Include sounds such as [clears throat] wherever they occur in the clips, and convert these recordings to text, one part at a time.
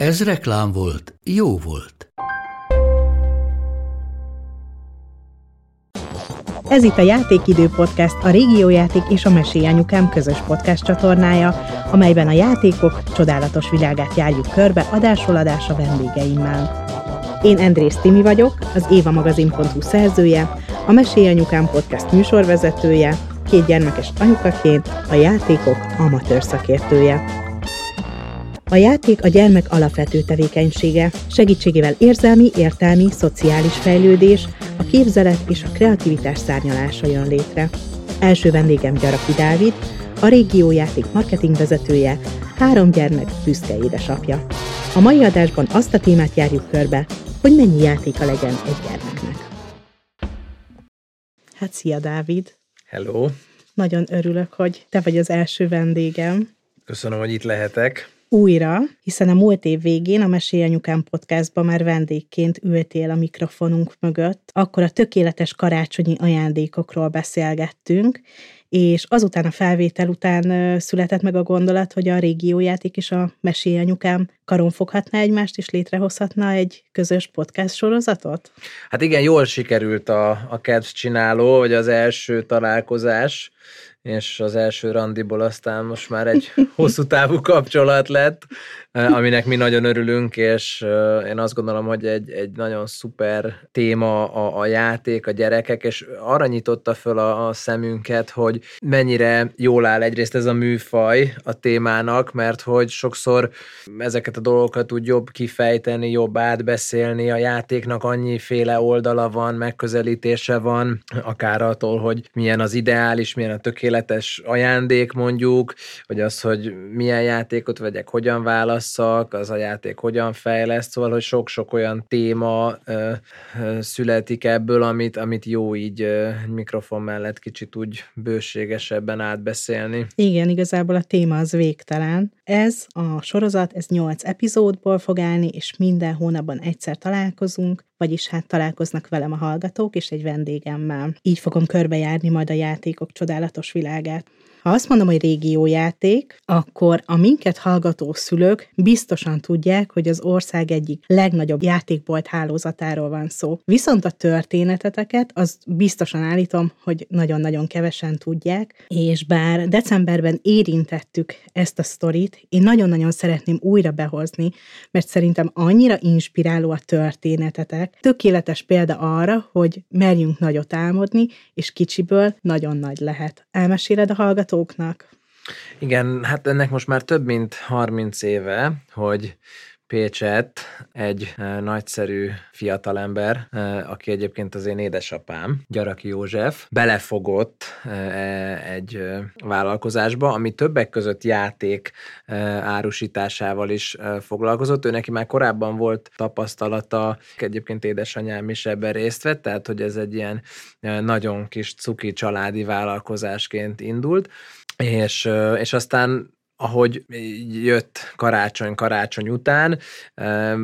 Ez reklám volt, jó volt. Ez itt a Játékidő Podcast, a Régiójáték és a Mesélyanyukám közös podcast csatornája, amelyben a játékok csodálatos világát járjuk körbe adásról adásra vendégeimmel. Én Andrész Timi vagyok, az évamagazin.hu szerzője, a Mesélyanyukám podcast műsorvezetője, két gyermekes anyukaként a játékok amatőr szakértője. A játék a gyermek alapvető tevékenysége, segítségével érzelmi, értelmi, szociális fejlődés, a képzelet és a kreativitás szárnyalása jön létre. Első vendégem Gyaraki Dávid, a régió játék marketing vezetője, három gyermek büszke édesapja. A mai adásban azt a témát járjuk körbe, hogy mennyi játéka legyen egy gyermeknek. Hát szia Dávid! Hello! Nagyon örülök, hogy te vagy az első vendégem. Köszönöm, hogy itt lehetek újra, hiszen a múlt év végén a Mesély Anyukám podcastban már vendégként ültél a mikrofonunk mögött. Akkor a tökéletes karácsonyi ajándékokról beszélgettünk, és azután a felvétel után született meg a gondolat, hogy a régiójáték és a Mesély Anyukám karon foghatná egymást, és létrehozhatna egy közös podcast sorozatot? Hát igen, jól sikerült a, a kedv csináló, vagy az első találkozás, és az első randiból aztán most már egy [laughs] hosszú távú kapcsolat lett, eh, aminek mi nagyon örülünk, és eh, én azt gondolom, hogy egy, egy nagyon szuper téma a, a játék, a gyerekek, és arra nyitotta föl a, a szemünket, hogy mennyire jól áll egyrészt ez a műfaj a témának, mert hogy sokszor ezeket a dolgokat úgy jobb kifejteni, jobb átbeszélni, a játéknak annyiféle oldala van, megközelítése van, akár attól, hogy milyen az ideális, milyen a tökéletes, tökéletes ajándék mondjuk, vagy az, hogy milyen játékot vegyek, hogyan válasszak, az a játék hogyan fejleszt, szóval, hogy sok-sok olyan téma ö, ö, születik ebből, amit, amit jó így ö, mikrofon mellett kicsit úgy bőségesebben átbeszélni. Igen, igazából a téma az végtelen. Ez a sorozat, ez nyolc epizódból fog állni, és minden hónapban egyszer találkozunk, vagyis hát találkoznak velem a hallgatók és egy vendégemmel. Így fogom körbejárni majd a játékok csodálatos világát. Ha azt mondom, hogy régiójáték, akkor a minket hallgató szülők biztosan tudják, hogy az ország egyik legnagyobb játékbolt hálózatáról van szó. Viszont a történeteteket, az biztosan állítom, hogy nagyon-nagyon kevesen tudják, és bár decemberben érintettük ezt a sztorit, én nagyon-nagyon szeretném újra behozni, mert szerintem annyira inspiráló a történetetek. Tökéletes példa arra, hogy merjünk nagyot álmodni, és kicsiből nagyon nagy lehet. Elmeséled a hallgató hallgatóknak? Igen, hát ennek most már több mint 30 éve, hogy Pécset egy e, nagyszerű fiatalember, e, aki egyébként az én édesapám, Gyaraki József, belefogott e, egy vállalkozásba, ami többek között játék árusításával is foglalkozott. Ő neki már korábban volt tapasztalata, egyébként édesanyám is ebben részt vett, tehát hogy ez egy ilyen nagyon kis cuki családi vállalkozásként indult, és, és aztán ahogy jött karácsony karácsony után,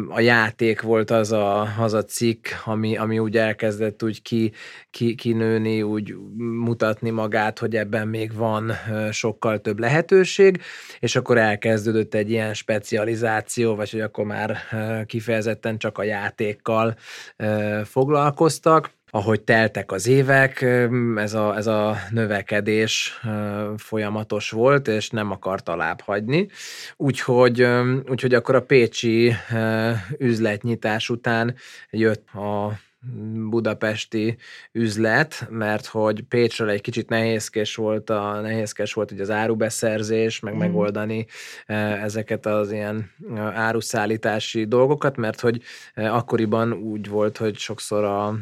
a játék volt az a, az a cikk, ami, ami úgy elkezdett úgy ki, ki, kinőni, úgy mutatni magát, hogy ebben még van sokkal több lehetőség, és akkor elkezdődött egy ilyen specializáció, vagy hogy akkor már kifejezetten csak a játékkal foglalkoztak, ahogy teltek az évek, ez a, ez a növekedés folyamatos volt, és nem akart alább hagyni. Úgyhogy, úgyhogy akkor a pécsi üzletnyitás után jött a budapesti üzlet, mert hogy Pécsről egy kicsit nehézkes volt, a, nehézkes volt ugye az árubeszerzés, meg mm. megoldani ezeket az ilyen áruszállítási dolgokat, mert hogy akkoriban úgy volt, hogy sokszor a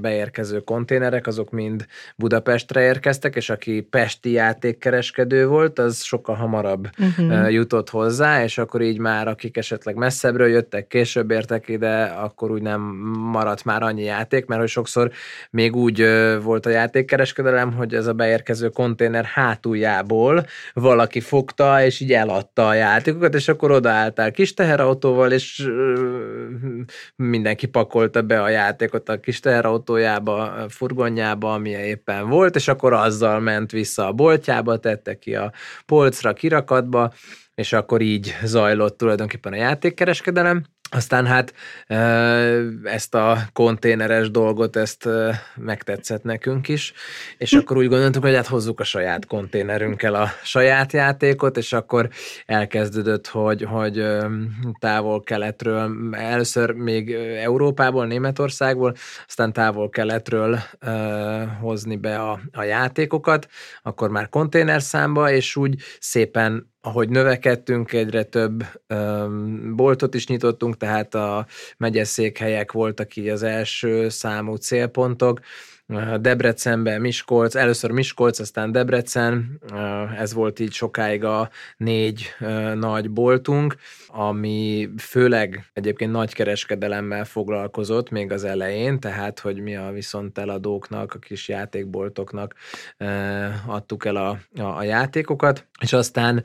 beérkező konténerek azok mind Budapestre érkeztek, és aki pesti játékkereskedő volt, az sokkal hamarabb uh-huh. jutott hozzá, és akkor így már akik esetleg messzebbről jöttek, később értek ide, akkor úgy nem maradt már annyi játék, mert hogy sokszor még úgy volt a játékkereskedelem, hogy ez a beérkező konténer hátuljából valaki fogta, és így eladta a játékokat, és akkor odaálltál kis teherautóval, és mindenki pakolta be a játékot a kis teherautójába, furgonjába, ami éppen volt, és akkor azzal ment vissza a boltjába, tette ki a polcra, kirakatba, és akkor így zajlott tulajdonképpen a játékkereskedelem. Aztán hát ezt a konténeres dolgot, ezt megtetszett nekünk is, és akkor úgy gondoltuk, hogy hát hozzuk a saját konténerünkkel a saját játékot, és akkor elkezdődött, hogy, hogy távol-keletről, először még Európából, Németországból, aztán távol-keletről hozni be a, a játékokat, akkor már konténerszámba, és úgy szépen ahogy növekedtünk, egyre több um, boltot is nyitottunk, tehát a megyeszékhelyek voltak így az első számú célpontok, Debrecenben, Miskolc, először Miskolc, aztán Debrecen, ez volt így sokáig a négy nagy boltunk, ami főleg egyébként nagy kereskedelemmel foglalkozott még az elején, tehát hogy mi a viszont eladóknak, a kis játékboltoknak adtuk el a, a, a játékokat, és aztán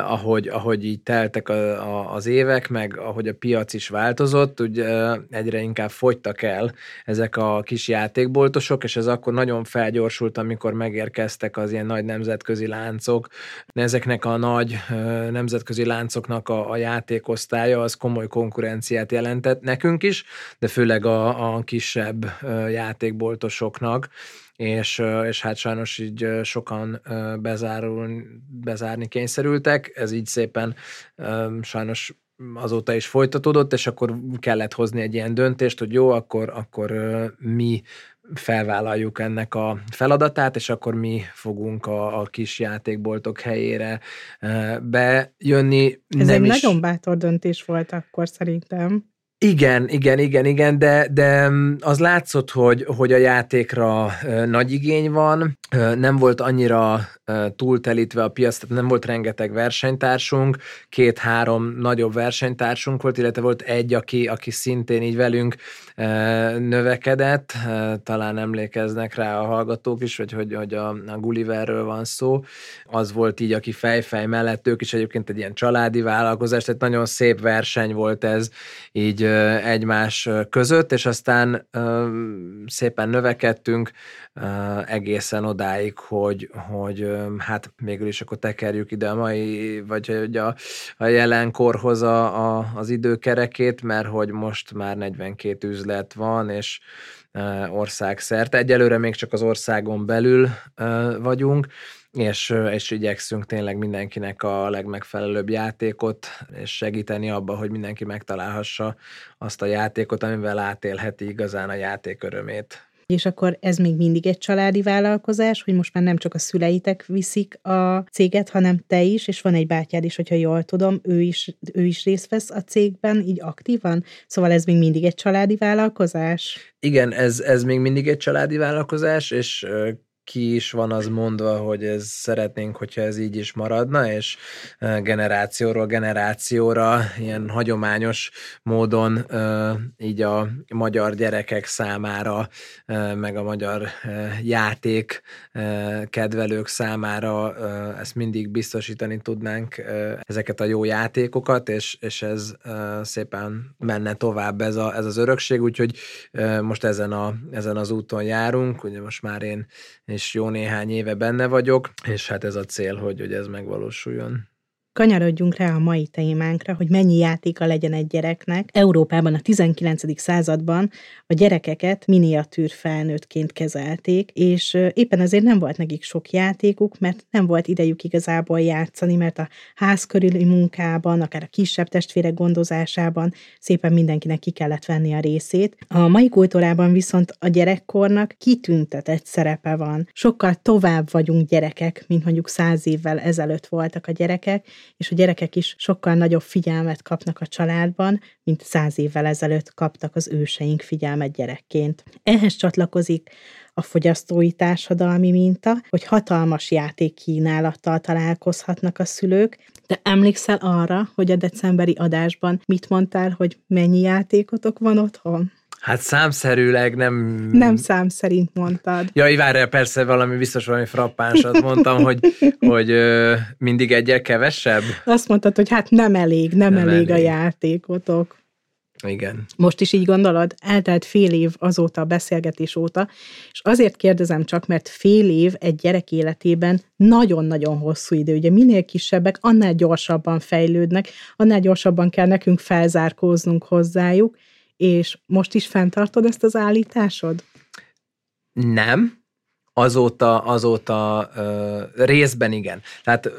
ahogy, ahogy így teltek a, a, az évek, meg ahogy a piac is változott, úgy egyre inkább fogytak el ezek a kis játékboltos, játékosok, és ez akkor nagyon felgyorsult, amikor megérkeztek az ilyen nagy nemzetközi láncok. Ezeknek a nagy nemzetközi láncoknak a, a játékosztálya az komoly konkurenciát jelentett nekünk is, de főleg a, a kisebb játékboltosoknak és, és hát sajnos így sokan bezárul, bezárni kényszerültek, ez így szépen sajnos azóta is folytatódott, és akkor kellett hozni egy ilyen döntést, hogy jó, akkor, akkor mi felvállaljuk ennek a feladatát, és akkor mi fogunk a, a kis játékboltok helyére bejönni. Ez Nem egy is... nagyon bátor döntés volt akkor szerintem. Igen, igen, igen, igen, de, de mm, az látszott, hogy, hogy a játékra nagy igény van, nem volt annyira túltelítve a piac, tehát nem volt rengeteg versenytársunk, két-három nagyobb versenytársunk volt, illetve volt egy, aki, aki szintén így velünk növekedett, talán emlékeznek rá a hallgatók is, hogy, hogy, hogy a, a Gulliverről van szó, az volt így, aki fejfej mellett, ők is egyébként egy ilyen családi vállalkozás, tehát nagyon szép verseny volt ez így egymás között, és aztán szépen növekedtünk egészen odáig, hogy, hogy hát végül is akkor tekerjük ide a mai, vagy hogy a, a jelenkorhoz a, a, az időkerekét, mert hogy most már 42 üzlet van, és országszerte. Egyelőre még csak az országon belül vagyunk, és, és igyekszünk tényleg mindenkinek a legmegfelelőbb játékot, és segíteni abba, hogy mindenki megtalálhassa azt a játékot, amivel átélheti igazán a játék örömét. És akkor ez még mindig egy családi vállalkozás, hogy most már nem csak a szüleitek viszik a céget, hanem te is, és van egy bátyád is, hogyha jól tudom, ő is, ő is részt vesz a cégben, így aktívan. Szóval ez még mindig egy családi vállalkozás? Igen, ez, ez még mindig egy családi vállalkozás, és ki is van az mondva, hogy ez szeretnénk, hogyha ez így is maradna, és generációról generációra ilyen hagyományos módon így a magyar gyerekek számára, meg a magyar játék kedvelők számára ezt mindig biztosítani tudnánk ezeket a jó játékokat, és, és ez szépen menne tovább ez, a, ez az örökség, úgyhogy most ezen, a, ezen az úton járunk, ugye most már én és jó néhány éve benne vagyok, és hát ez a cél, hogy, hogy ez megvalósuljon. Kanyarodjunk rá a mai témánkra, hogy mennyi játéka legyen egy gyereknek. Európában a 19. században a gyerekeket miniatűr felnőttként kezelték, és éppen azért nem volt nekik sok játékuk, mert nem volt idejük igazából játszani, mert a ház körüli munkában, akár a kisebb testvérek gondozásában szépen mindenkinek ki kellett venni a részét. A mai kultúrában viszont a gyerekkornak kitüntetett szerepe van. Sokkal tovább vagyunk gyerekek, mint mondjuk száz évvel ezelőtt voltak a gyerekek, és a gyerekek is sokkal nagyobb figyelmet kapnak a családban, mint száz évvel ezelőtt kaptak az őseink figyelmet gyerekként. Ehhez csatlakozik a fogyasztói társadalmi minta, hogy hatalmas játékkínálattal találkozhatnak a szülők, de emlékszel arra, hogy a decemberi adásban mit mondtál, hogy mennyi játékotok van otthon? Hát számszerűleg nem... Nem szám szerint mondtad. Ja, várjál, persze valami biztos valami frappánsat mondtam, hogy, [laughs] hogy ö, mindig egyel kevesebb. Azt mondtad, hogy hát nem elég, nem, nem elég, elég a játékotok. Igen. Most is így gondolod? Eltelt fél év azóta a beszélgetés óta, és azért kérdezem csak, mert fél év egy gyerek életében nagyon-nagyon hosszú idő. Ugye minél kisebbek, annál gyorsabban fejlődnek, annál gyorsabban kell nekünk felzárkóznunk hozzájuk, és most is fenntartod ezt az állításod? Nem, azóta, azóta ö, részben igen. Tehát ö,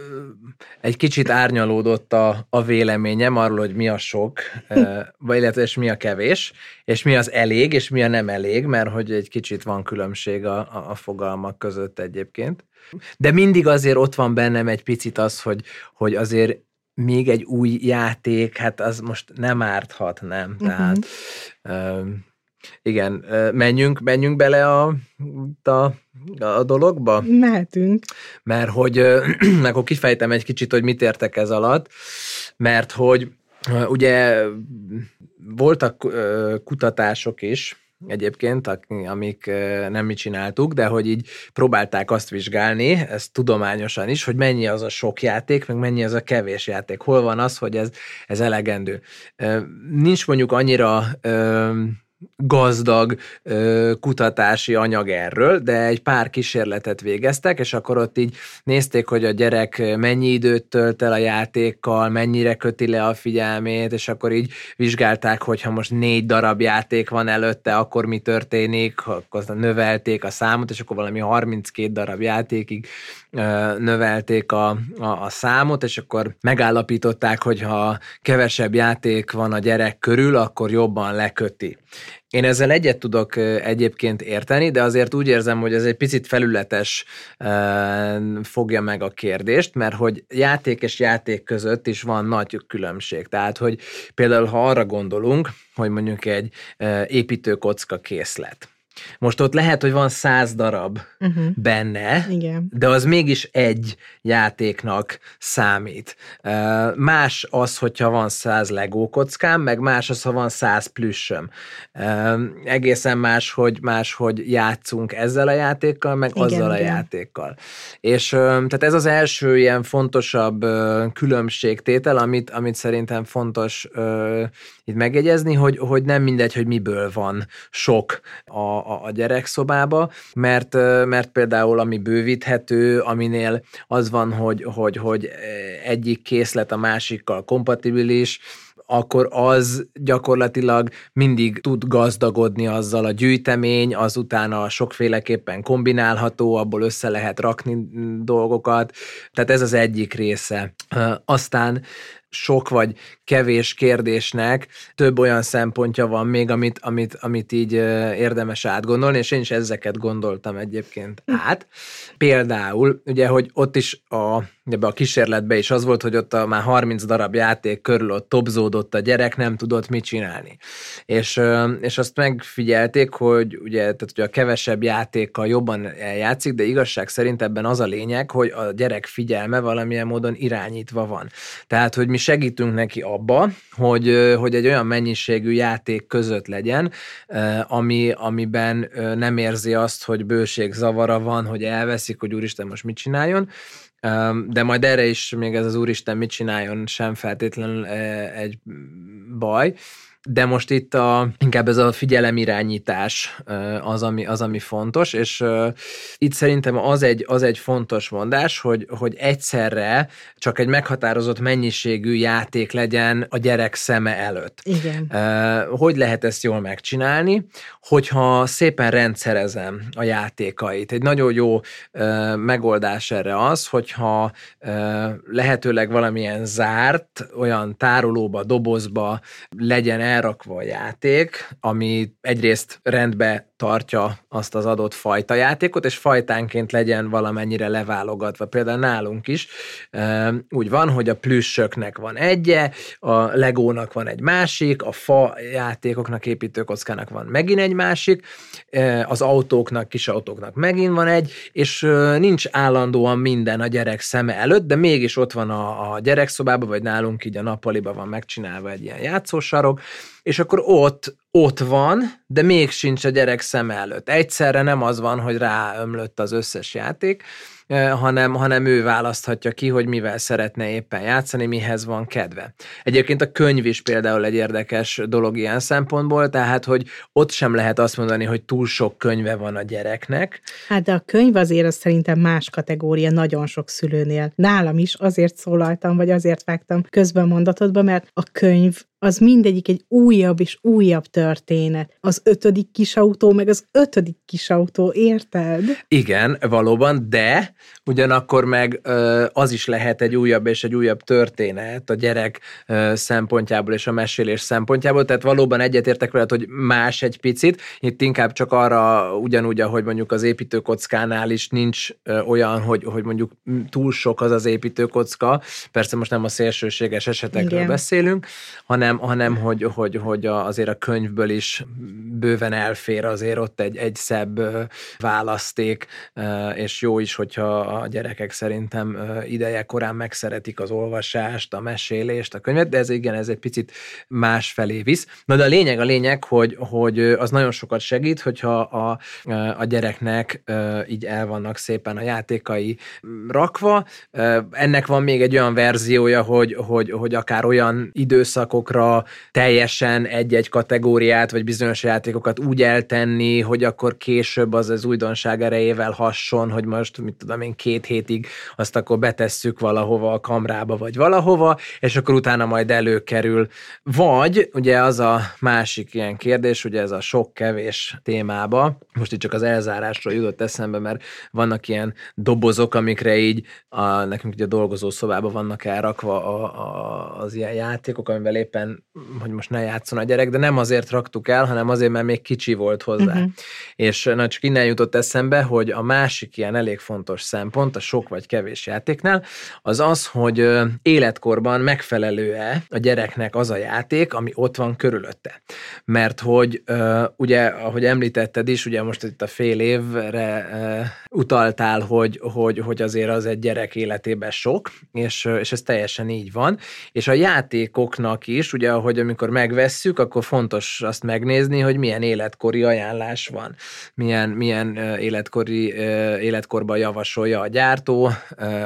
egy kicsit árnyalódott a, a véleményem arról, hogy mi a sok, ö, [laughs] vagy illetve és mi a kevés, és mi az elég, és mi a nem elég, mert hogy egy kicsit van különbség a, a, a fogalmak között egyébként. De mindig azért ott van bennem egy picit az, hogy, hogy azért még egy új játék, hát az most nem árthat, nem? Uh-huh. Tehát uh, igen, menjünk, menjünk bele a, a, a dologba? Mehetünk. Mert hogy, [clears throat] akkor kifejtem egy kicsit, hogy mit értek ez alatt, mert hogy ugye voltak kutatások is, egyébként, amik nem mi csináltuk, de hogy így próbálták azt vizsgálni, ezt tudományosan is, hogy mennyi az a sok játék, meg mennyi az a kevés játék. Hol van az, hogy ez, ez elegendő. Nincs mondjuk annyira gazdag ö, kutatási anyag erről, de egy pár kísérletet végeztek, és akkor ott így nézték, hogy a gyerek mennyi időt tölt el a játékkal, mennyire köti le a figyelmét, és akkor így vizsgálták, hogy ha most négy darab játék van előtte, akkor mi történik, akkor növelték a számot, és akkor valami 32 darab játékig növelték a, a, a számot, és akkor megállapították, hogy ha kevesebb játék van a gyerek körül, akkor jobban leköti. Én ezzel egyet tudok egyébként érteni, de azért úgy érzem, hogy ez egy picit felületes fogja meg a kérdést, mert hogy játék és játék között is van nagy különbség. Tehát, hogy például ha arra gondolunk, hogy mondjuk egy építőkocka készlet, most ott lehet, hogy van száz darab uh-huh. benne, Igen. de az mégis egy játéknak számít. Más az, hogyha van száz Lego kockám, meg más az, ha van száz plüssöm. Egészen más, hogy, más, hogy játszunk ezzel a játékkal, meg igen, azzal igen. a játékkal. És tehát ez az első ilyen fontosabb különbségtétel, amit, amit szerintem fontos itt megjegyezni, hogy, hogy nem mindegy, hogy miből van sok a, a, a gyerekszobába, mert, mert például ami bővíthető, aminél az van, hogy, hogy, hogy egyik készlet a másikkal kompatibilis, akkor az gyakorlatilag mindig tud gazdagodni azzal a gyűjtemény, az utána sokféleképpen kombinálható, abból össze lehet rakni dolgokat, tehát ez az egyik része. Aztán sok vagy kevés kérdésnek több olyan szempontja van még, amit, amit, amit így érdemes átgondolni, és én is ezeket gondoltam egyébként át. Például, ugye, hogy ott is a, ebbe a kísérletben is az volt, hogy ott a már 30 darab játék körül ott topzódott a gyerek, nem tudott mit csinálni. És, és azt megfigyelték, hogy ugye, tehát ugye a kevesebb játékkal jobban eljátszik, de igazság szerint ebben az a lényeg, hogy a gyerek figyelme valamilyen módon irányítva van. Tehát, hogy mi segítünk neki abba, hogy, hogy egy olyan mennyiségű játék között legyen, ami, amiben nem érzi azt, hogy bőség zavara van, hogy elveszik, hogy úristen most mit csináljon, de majd erre is még ez az úristen mit csináljon sem feltétlenül egy baj, de most itt a, inkább ez a figyelemirányítás az, ami, az, ami fontos, és itt szerintem az egy, az egy fontos mondás, hogy, hogy egyszerre csak egy meghatározott mennyiségű játék legyen a gyerek szeme előtt. Igen. Hogy lehet ezt jól megcsinálni? Hogyha szépen rendszerezem a játékait. Egy nagyon jó megoldás erre az, hogyha lehetőleg valamilyen zárt, olyan tárolóba, dobozba legyen elrakva a játék, ami egyrészt rendbe tartja azt az adott fajta játékot, és fajtánként legyen valamennyire leválogatva. Például nálunk is úgy van, hogy a plüssöknek van egye, a legónak van egy másik, a fa játékoknak, építőkockának van megint egy másik, az autóknak, kis autóknak megint van egy, és nincs állandóan minden a gyerek szeme előtt, de mégis ott van a, a gyerekszobában, vagy nálunk így a nappaliban van megcsinálva egy ilyen játszósarok, és akkor ott, ott van, de még sincs a gyerek szem előtt. Egyszerre nem az van, hogy ráömlött az összes játék, hanem, hanem ő választhatja ki, hogy mivel szeretne éppen játszani, mihez van kedve. Egyébként a könyv is például egy érdekes dolog ilyen szempontból, tehát, hogy ott sem lehet azt mondani, hogy túl sok könyve van a gyereknek. Hát de a könyv azért az szerintem más kategória nagyon sok szülőnél. Nálam is azért szólaltam, vagy azért vágtam közben mondatodba, mert a könyv az mindegyik egy újabb és újabb történet. Az ötödik kisautó, meg az ötödik kisautó, érted? Igen, valóban, de ugyanakkor meg az is lehet egy újabb és egy újabb történet a gyerek szempontjából és a mesélés szempontjából, tehát valóban egyetértek veled, hogy más egy picit, itt inkább csak arra ugyanúgy, ahogy mondjuk az építőkockánál is nincs olyan, hogy, hogy mondjuk túl sok az az építőkocka, persze most nem a szélsőséges esetekről Igen. beszélünk, hanem hanem, hanem hogy, hogy, hogy azért a könyvből is bőven elfér azért ott egy, egy szebb választék, és jó is, hogyha a gyerekek szerintem ideje korán megszeretik az olvasást, a mesélést, a könyvet, de ez igen, ez egy picit más felé visz. Na de a lényeg, a lényeg, hogy, hogy az nagyon sokat segít, hogyha a, a gyereknek így el vannak szépen a játékai rakva. Ennek van még egy olyan verziója, hogy, hogy, hogy akár olyan időszakokra teljesen egy-egy kategóriát, vagy bizonyos játékokat úgy eltenni, hogy akkor később az az újdonság erejével hasson, hogy most, mit tudom én, két hétig azt akkor betesszük valahova a kamrába, vagy valahova, és akkor utána majd előkerül. Vagy, ugye az a másik ilyen kérdés, ugye ez a sok-kevés témába, most itt csak az elzárásról jutott eszembe, mert vannak ilyen dobozok, amikre így a, nekünk ugye a dolgozó szobában vannak elrakva a, a, az ilyen játékok, amivel éppen hogy most ne játszon a gyerek, de nem azért raktuk el, hanem azért, mert még kicsi volt hozzá. Uh-huh. És na, csak innen jutott eszembe, hogy a másik ilyen elég fontos szempont a sok vagy kevés játéknál, az az, hogy életkorban megfelelő-e a gyereknek az a játék, ami ott van körülötte. Mert hogy ugye, ahogy említetted is, ugye most itt a fél évre utaltál, hogy, hogy, hogy azért az egy gyerek életében sok, és, és ez teljesen így van, és a játékoknak is, ugye hogy amikor megvesszük, akkor fontos azt megnézni, hogy milyen életkori ajánlás van, milyen, milyen életkori, életkorban javasolja a gyártó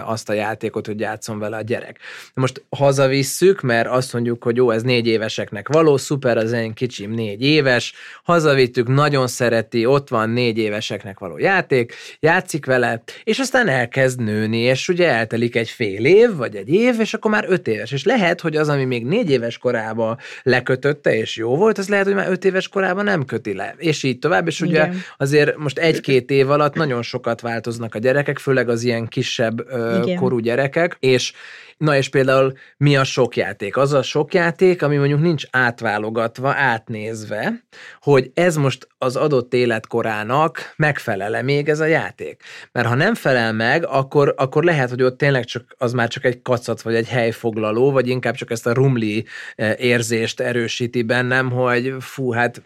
azt a játékot, hogy játszon vele a gyerek. Most hazavisszük, mert azt mondjuk, hogy jó, ez négy éveseknek való, szuper, az én kicsim négy éves, hazavittük, nagyon szereti, ott van négy éveseknek való játék, játszik vele, és aztán elkezd nőni, és ugye eltelik egy fél év, vagy egy év, és akkor már öt éves. És lehet, hogy az, ami még négy éves korában korában lekötötte, és jó volt, az lehet, hogy már öt éves korában nem köti le. És így tovább, és ugye Igen. azért most egy-két év alatt nagyon sokat változnak a gyerekek, főleg az ilyen kisebb ö, korú gyerekek, és Na és például mi a sok játék? Az a sok játék, ami mondjuk nincs átválogatva, átnézve, hogy ez most az adott életkorának megfelele még ez a játék. Mert ha nem felel meg, akkor, akkor lehet, hogy ott tényleg csak, az már csak egy kacat, vagy egy helyfoglaló, vagy inkább csak ezt a rumli e, érzést erősíti bennem, hogy fú, hát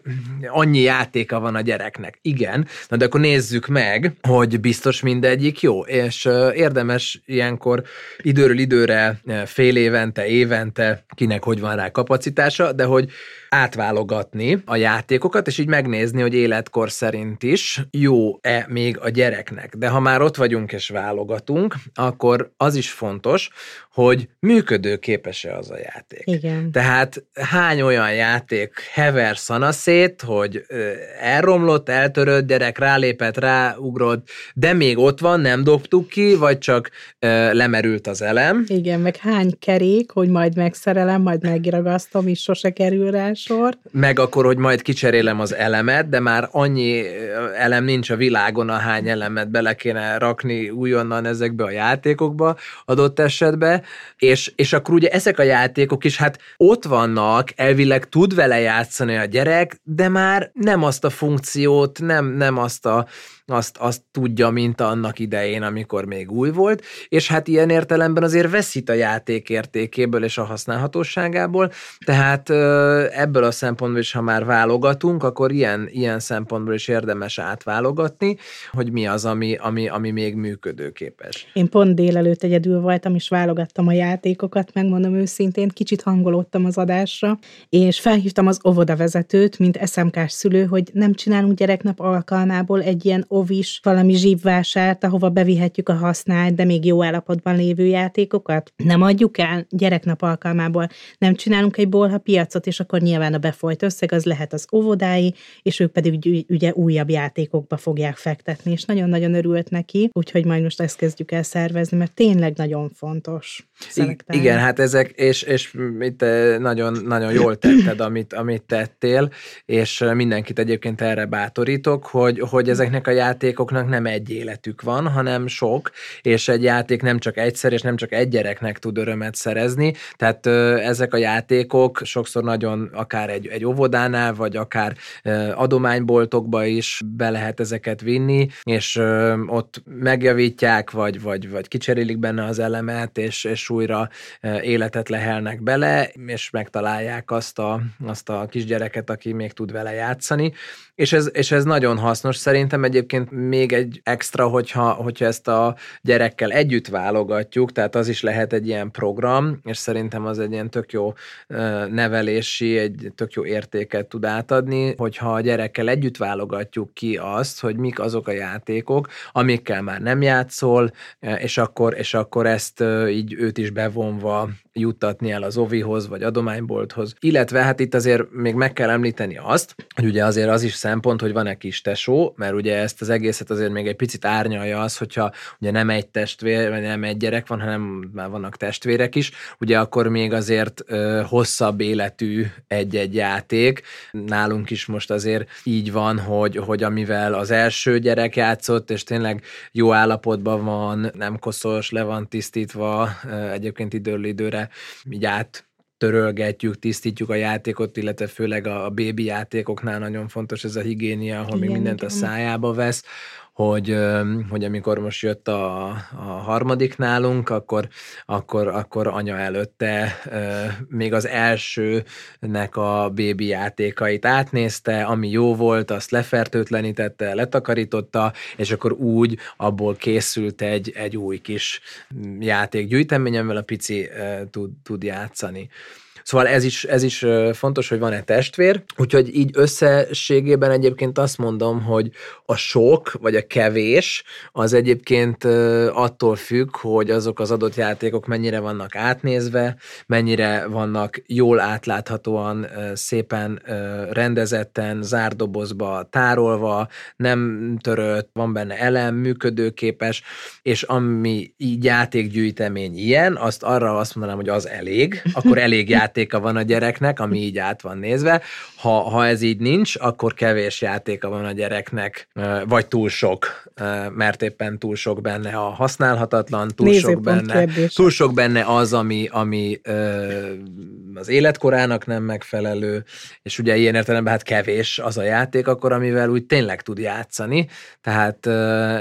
annyi játéka van a gyereknek. Igen, na de akkor nézzük meg, hogy biztos mindegyik jó, és érdemes ilyenkor időről időre fél évente, évente, kinek hogy van rá kapacitása, de hogy átválogatni a játékokat, és így megnézni, hogy életkor szerint is jó-e még a gyereknek. De ha már ott vagyunk és válogatunk, akkor az is fontos, hogy működőképes-e az a játék. Igen. Tehát hány olyan játék hever szanaszét, hogy elromlott, eltörött gyerek, rálépett, ráugrott, de még ott van, nem dobtuk ki, vagy csak lemerült az elem. Igen, meg hány kerék, hogy majd megszerelem, majd megragasztom, és sose kerül rá sor. Meg akkor, hogy majd kicserélem az elemet, de már annyi elem nincs a világon, a hány elemet bele kéne rakni újonnan ezekbe a játékokba adott esetben, és, és akkor ugye ezek a játékok is hát ott vannak, elvileg tud vele játszani a gyerek, de már nem azt a funkciót, nem, nem azt a azt, azt tudja, mint annak idején, amikor még új volt, és hát ilyen értelemben azért veszít a játék értékéből és a használhatóságából, tehát ebből a szempontból is, ha már válogatunk, akkor ilyen, ilyen szempontból is érdemes átválogatni, hogy mi az, ami, ami, ami még működőképes. Én pont délelőtt egyedül voltam, és válogattam a játékokat, megmondom őszintén, kicsit hangolódtam az adásra, és felhívtam az óvodavezetőt, mint SMK-s szülő, hogy nem csinálunk gyereknap alkalmából egy ilyen ovis, valami zsívvásárt, ahova bevihetjük a használt, de még jó állapotban lévő játékokat? Nem adjuk el gyereknap alkalmából, nem csinálunk egy bolha piacot, és akkor nyilván a befolyt összeg az lehet az óvodái, és ők pedig ugye újabb játékokba fogják fektetni, és nagyon-nagyon örült neki, úgyhogy majd most ezt kezdjük el szervezni, mert tényleg nagyon fontos. Szelektálni. Igen, hát ezek, és, és itt eh, nagyon, nagyon jól tetted, amit, amit tettél, és mindenkit egyébként erre bátorítok, hogy, hogy ezeknek a játékoknak nem egy életük van, hanem sok, és egy játék nem csak egyszer, és nem csak egy gyereknek tud örömet szerezni, tehát ezek a játékok sokszor nagyon akár egy, egy óvodánál, vagy akár adományboltokba is be lehet ezeket vinni, és ott megjavítják, vagy, vagy, vagy kicserélik benne az elemet, és, és újra életet lehelnek bele, és megtalálják azt a, azt a kisgyereket, aki még tud vele játszani, és ez, és ez nagyon hasznos. Szerintem egyébként még egy extra, hogyha, hogyha ezt a gyerekkel együtt válogatjuk, tehát az is lehet egy ilyen program, és szerintem az egy ilyen tök jó nevelési, egy tök jó értéket tud átadni, hogyha a gyerekkel együtt válogatjuk ki azt, hogy mik azok a játékok, amikkel már nem játszol, és akkor, és akkor ezt így őt is bevonva juttatni el az ovihoz, vagy adománybolthoz. Illetve hát itt azért még meg kell említeni azt, hogy ugye azért az is szempont, hogy van-e kis tesó, mert ugye ezt az egészet azért még egy picit árnyalja az, hogyha ugye nem egy testvér, vagy nem egy gyerek van, hanem már vannak testvérek is, ugye akkor még azért ö, hosszabb életű egy-egy játék. Nálunk is most azért így van, hogy, hogy amivel az első gyerek játszott, és tényleg jó állapotban van, nem koszos, le van tisztítva, egyébként időről időre így át törölgetjük, tisztítjuk a játékot, illetve főleg a, a bébi játékoknál nagyon fontos ez a higiénia, ahol igen, még mindent igen. a szájába vesz, hogy, hogy amikor most jött a, a harmadik nálunk, akkor, akkor, akkor anya előtte még az elsőnek a bébi játékait átnézte, ami jó volt, azt lefertőtlenítette, letakarította, és akkor úgy abból készült egy, egy új kis játékgyűjtemény, amivel a pici tud, tud játszani. Szóval ez is, ez is fontos, hogy van-e testvér, úgyhogy így összességében egyébként azt mondom, hogy a sok, vagy a kevés, az egyébként attól függ, hogy azok az adott játékok mennyire vannak átnézve, mennyire vannak jól átláthatóan, szépen rendezetten, zárdobozba tárolva, nem törött, van benne elem, működőképes, és ami így játékgyűjtemény ilyen, azt arra azt mondanám, hogy az elég, akkor elég játék [laughs] játéka van a gyereknek, ami így át van nézve. Ha, ha ez így nincs, akkor kevés játéka van a gyereknek, vagy túl sok, mert éppen túl sok benne a használhatatlan, túl sok benne, túl sok benne az, ami, ami az életkorának nem megfelelő, és ugye ilyen értelemben hát kevés az a játék akkor, amivel úgy tényleg tud játszani, tehát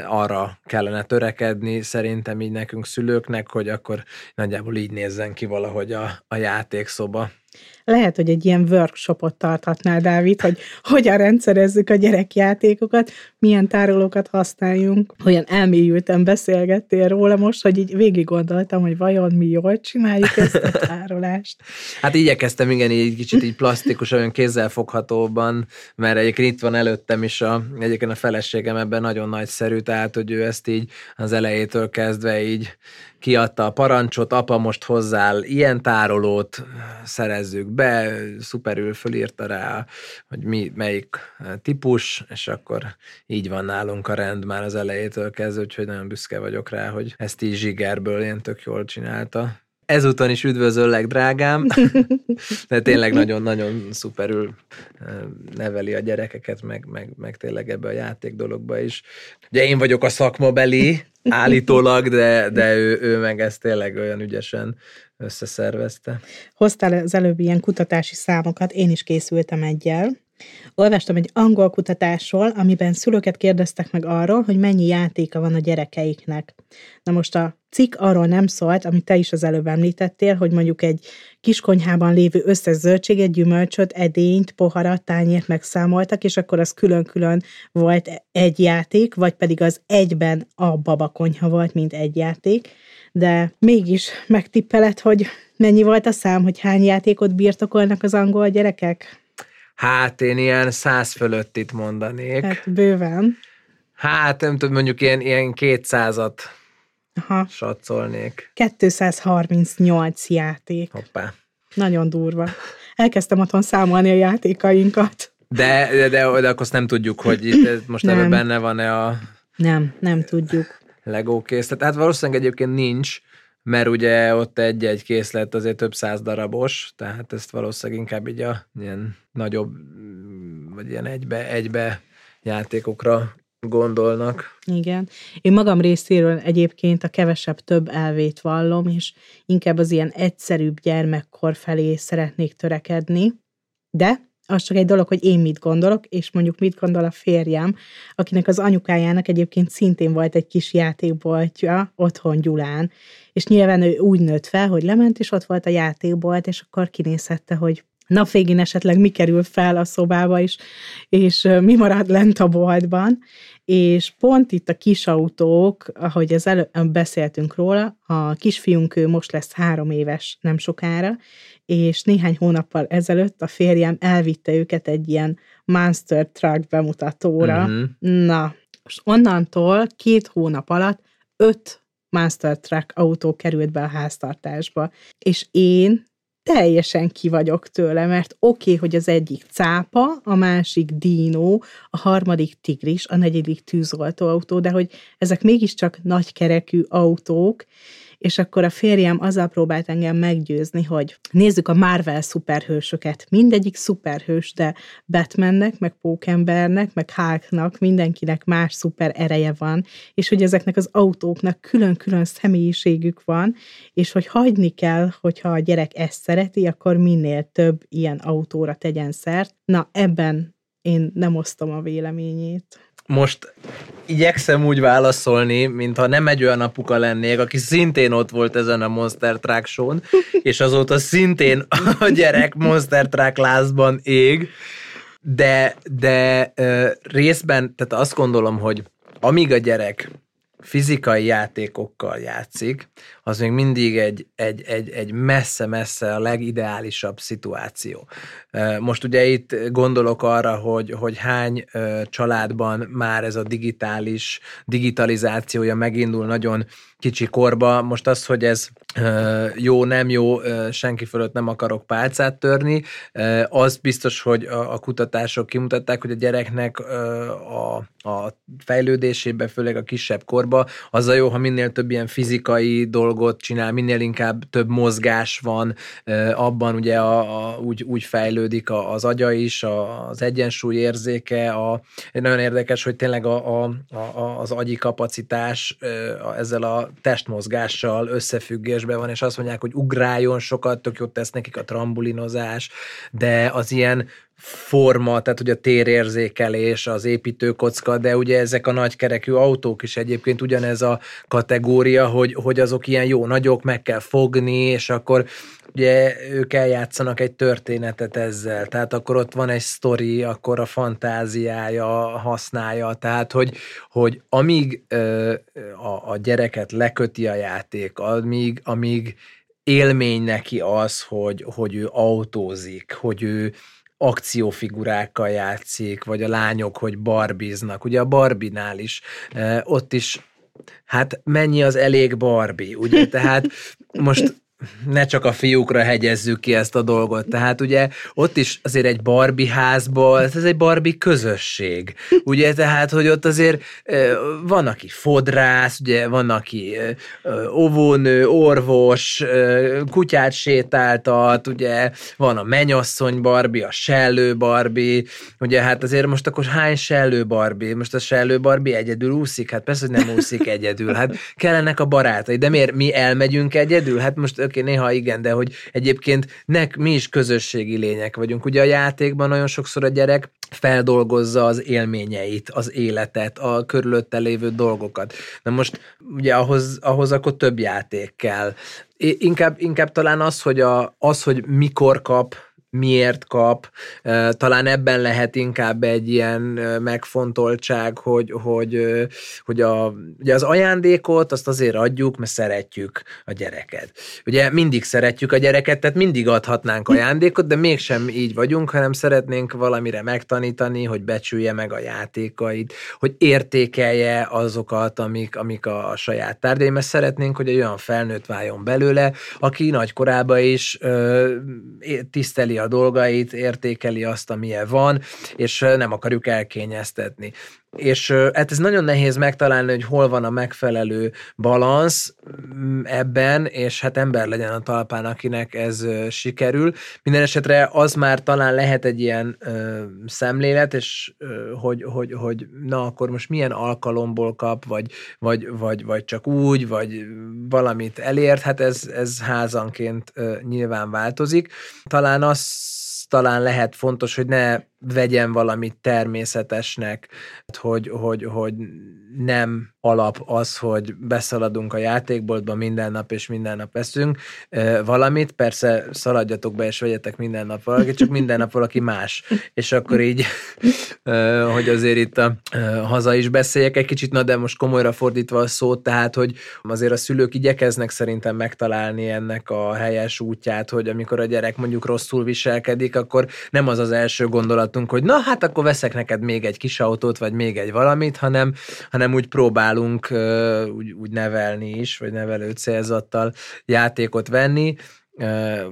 arra kellene törekedni szerintem így nekünk szülőknek, hogy akkor nagyjából így nézzen ki valahogy a, a játék szoba. Lehet, hogy egy ilyen workshopot tarthatnál, Dávid, hogy [laughs] hogyan rendszerezzük a gyerekjátékokat, milyen tárolókat használjunk. Olyan elmélyülten beszélgettél róla most, hogy így végig gondoltam, hogy vajon mi jól csináljuk ezt a [laughs] tárolást. Hát igyekeztem igen, így kicsit így plastikus, olyan kézzelfoghatóban, mert egyébként itt van előttem is a, egyébként a feleségem ebben nagyon nagyszerű, tehát hogy ő ezt így az elejétől kezdve így kiadta a parancsot, apa most hozzál ilyen tárolót, szerezzük be, szuperül fölírta rá, hogy mi, melyik típus, és akkor így van nálunk a rend már az elejétől kezdve, úgyhogy nagyon büszke vagyok rá, hogy ezt így zsigerből ilyen tök jól csinálta. Ezúton is üdvözöllek, drágám, [laughs] de tényleg nagyon-nagyon szuperül neveli a gyerekeket, meg, meg, meg tényleg ebbe a játék dologba is. Ugye én vagyok a szakmabeli, állítólag, de, de ő, ő meg ezt tényleg olyan ügyesen összeszervezte. Hoztál az előbb ilyen kutatási számokat, én is készültem egyel. Olvastam egy angol kutatásról, amiben szülőket kérdeztek meg arról, hogy mennyi játéka van a gyerekeiknek. Na most a cikk arról nem szólt, amit te is az előbb említettél, hogy mondjuk egy kiskonyhában lévő összes zöldséget, gyümölcsöt, edényt, poharat, tányért megszámoltak, és akkor az külön-külön volt egy játék, vagy pedig az egyben a babakonyha volt, mint egy játék. De mégis megtippeled, hogy mennyi volt a szám, hogy hány játékot birtokolnak az angol gyerekek? Hát én ilyen száz fölött itt mondanék. Hát bőven. Hát nem tudom, mondjuk ilyen, ilyen kétszázat Aha. satszolnék. 238 játék. Hoppá. Nagyon durva. Elkezdtem otthon számolni a játékainkat. De, de, de, de akkor azt nem tudjuk, hogy itt most ebben benne van-e a... Nem, nem tudjuk. Legó készlet. Hát valószínűleg egyébként nincs, mert ugye ott egy-egy készlet azért több száz darabos, tehát ezt valószínűleg inkább így a ilyen nagyobb, vagy ilyen egybe, egybe játékokra gondolnak. Igen. Én magam részéről egyébként a kevesebb több elvét vallom, és inkább az ilyen egyszerűbb gyermekkor felé szeretnék törekedni, de az csak egy dolog, hogy én mit gondolok, és mondjuk mit gondol a férjem, akinek az anyukájának egyébként szintén volt egy kis játékboltja otthon Gyulán, és nyilván ő úgy nőtt fel, hogy lement, és ott volt a játékbolt, és akkor kinézhette, hogy napvégén esetleg mi kerül fel a szobába is, és mi marad lent a boltban, és pont itt a kisautók, ahogy az előbb beszéltünk róla, a kisfiunk ő most lesz három éves nem sokára, és néhány hónappal ezelőtt a férjem elvitte őket egy ilyen Monster Truck bemutatóra. Uh-huh. Na, most onnantól két hónap alatt öt Monster Truck autó került be a háztartásba, és én teljesen ki vagyok tőle, mert oké, okay, hogy az egyik cápa, a másik dínó, a harmadik tigris, a negyedik tűzoltóautó, de hogy ezek mégiscsak nagykerekű autók, és akkor a férjem azzal próbált engem meggyőzni, hogy nézzük a Marvel szuperhősöket. Mindegyik szuperhős, de Batmannek, meg Pókembernek, meg Hulknak, mindenkinek más szuper ereje van, és hogy ezeknek az autóknak külön-külön személyiségük van, és hogy hagyni kell, hogyha a gyerek ezt szereti, akkor minél több ilyen autóra tegyen szert. Na, ebben én nem osztom a véleményét most igyekszem úgy válaszolni, mintha nem egy olyan apuka lennék, aki szintén ott volt ezen a Monster Truck show [laughs] és azóta szintén a gyerek Monster Truck lázban ég, de, de részben, tehát azt gondolom, hogy amíg a gyerek fizikai játékokkal játszik, az még mindig egy, egy, egy, egy messze-messze a legideálisabb szituáció. Most ugye itt gondolok arra, hogy, hogy hány családban már ez a digitális digitalizációja megindul nagyon kicsi korba. Most az, hogy ez jó, nem jó, senki fölött nem akarok pálcát törni, az biztos, hogy a, kutatások kimutatták, hogy a gyereknek a, a fejlődésében, főleg a kisebb korba, az a jó, ha minél több ilyen fizikai dolgot csinál, minél inkább több mozgás van, abban ugye a, a, úgy, úgy fejlődik az agya is, a, az egyensúly érzéke, a, nagyon érdekes, hogy tényleg a, a, a, az agyi kapacitás ezzel a testmozgással összefüggésben van, és azt mondják, hogy ugráljon sokat, tök jót tesz nekik a trambulinozás, de az ilyen forma, tehát hogy a térérzékelés, az építőkocka, de ugye ezek a nagykerekű autók is egyébként ugyanez a kategória, hogy, hogy azok ilyen jó nagyok, meg kell fogni, és akkor ugye ők eljátszanak egy történetet ezzel, tehát akkor ott van egy sztori, akkor a fantáziája használja, tehát hogy, hogy amíg ö, a, a gyereket leköti a játék, amíg, amíg élmény neki az, hogy, hogy ő autózik, hogy ő akciófigurákkal játszik, vagy a lányok, hogy barbiznak. Ugye a Barbinál is, ott is hát mennyi az elég Barbie, ugye? Tehát most ne csak a fiúkra hegyezzük ki ezt a dolgot. Tehát ugye ott is azért egy Barbie házból, ez egy Barbie közösség. Ugye tehát, hogy ott azért van, aki fodrász, ugye van, aki óvónő, orvos, kutyát sétáltat, ugye van a menyasszony Barbie, a sellő Barbie, ugye hát azért most akkor hány sellő Barbie? Most a sellő Barbie egyedül úszik? Hát persze, hogy nem úszik egyedül. Hát kellenek a barátai. De miért mi elmegyünk egyedül? Hát most oké, néha igen, de hogy egyébként nek, mi is közösségi lények vagyunk. Ugye a játékban nagyon sokszor a gyerek feldolgozza az élményeit, az életet, a körülötte lévő dolgokat. Na most ugye ahhoz, ahhoz akkor több játék kell. Inkább, inkább talán az, hogy, a, az, hogy mikor kap miért kap. Talán ebben lehet inkább egy ilyen megfontoltság, hogy, hogy, hogy a, ugye az ajándékot azt azért adjuk, mert szeretjük a gyereket. Ugye mindig szeretjük a gyereket, tehát mindig adhatnánk ajándékot, de mégsem így vagyunk, hanem szeretnénk valamire megtanítani, hogy becsülje meg a játékait, hogy értékelje azokat, amik, amik a, saját tárgyai, mert szeretnénk, hogy egy olyan felnőtt váljon belőle, aki nagykorában is ö, tiszteli a dolgait, értékeli azt, amilyen van, és nem akarjuk elkényeztetni. És hát ez nagyon nehéz megtalálni, hogy hol van a megfelelő balansz mm, ebben, és hát ember legyen a talpán, akinek ez sikerül. Minden esetre az már talán lehet egy ilyen ö, szemlélet, és ö, hogy, hogy, hogy na akkor most milyen alkalomból kap, vagy, vagy, vagy, vagy csak úgy, vagy valamit elért, hát ez, ez házanként ö, nyilván változik. Talán az talán lehet fontos, hogy ne vegyen valamit természetesnek, hogy, hogy, hogy nem alap az, hogy beszaladunk a játékboltba minden nap, és minden nap eszünk valamit, persze szaladjatok be, és vegyetek minden nap valaki, csak minden nap valaki más. És akkor így, hogy azért itt a haza is beszéljek egy kicsit, na de most komolyra fordítva a szót, tehát, hogy azért a szülők igyekeznek szerintem megtalálni ennek a helyes útját, hogy amikor a gyerek mondjuk rosszul viselkedik, akkor nem az az első gondolatunk, hogy na hát akkor veszek neked még egy kis autót, vagy még egy valamit, hanem, hanem úgy próbálunk úgy, úgy nevelni is, vagy nevelő célzattal játékot venni,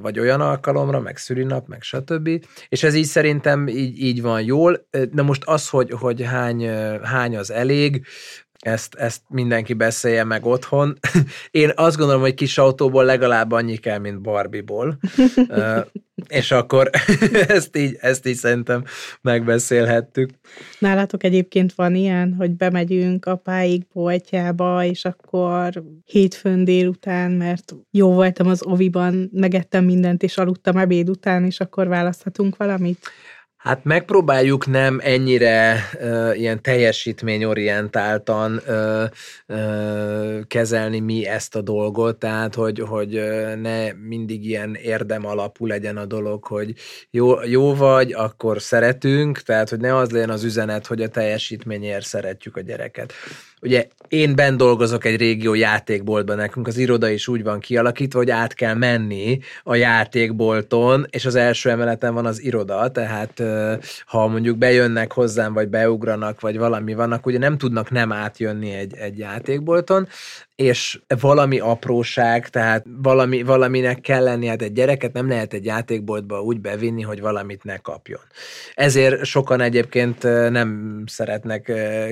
vagy olyan alkalomra, meg szülinap, meg stb. És ez így szerintem így, így van jól. Na most az, hogy, hogy hány, hány az elég, ezt, ezt mindenki beszélje meg otthon. [laughs] Én azt gondolom, hogy kis autóból legalább annyi kell, mint Barbie-ból. [laughs] és akkor [laughs] ezt így, ezt így szerintem megbeszélhettük. Nálatok egyébként van ilyen, hogy bemegyünk apáik boltjába, és akkor hétfőn délután, mert jó voltam az oviban, megettem mindent, és aludtam ebéd után, és akkor választhatunk valamit? Hát megpróbáljuk nem ennyire uh, ilyen teljesítményorientáltan uh, uh, kezelni mi ezt a dolgot, tehát hogy, hogy ne mindig ilyen érdem alapú legyen a dolog, hogy jó, jó vagy, akkor szeretünk, tehát hogy ne az legyen az üzenet, hogy a teljesítményért szeretjük a gyereket. Ugye én ben dolgozok egy régió játékboltban, nekünk az iroda is úgy van kialakítva, hogy át kell menni a játékbolton, és az első emeleten van az iroda, tehát ha mondjuk bejönnek hozzám, vagy beugranak, vagy valami vannak, ugye nem tudnak nem átjönni egy, egy játékbolton, és valami apróság, tehát valami, valaminek kell lenni, hát egy gyereket nem lehet egy játékboltba úgy bevinni, hogy valamit ne kapjon. Ezért sokan egyébként nem szeretnek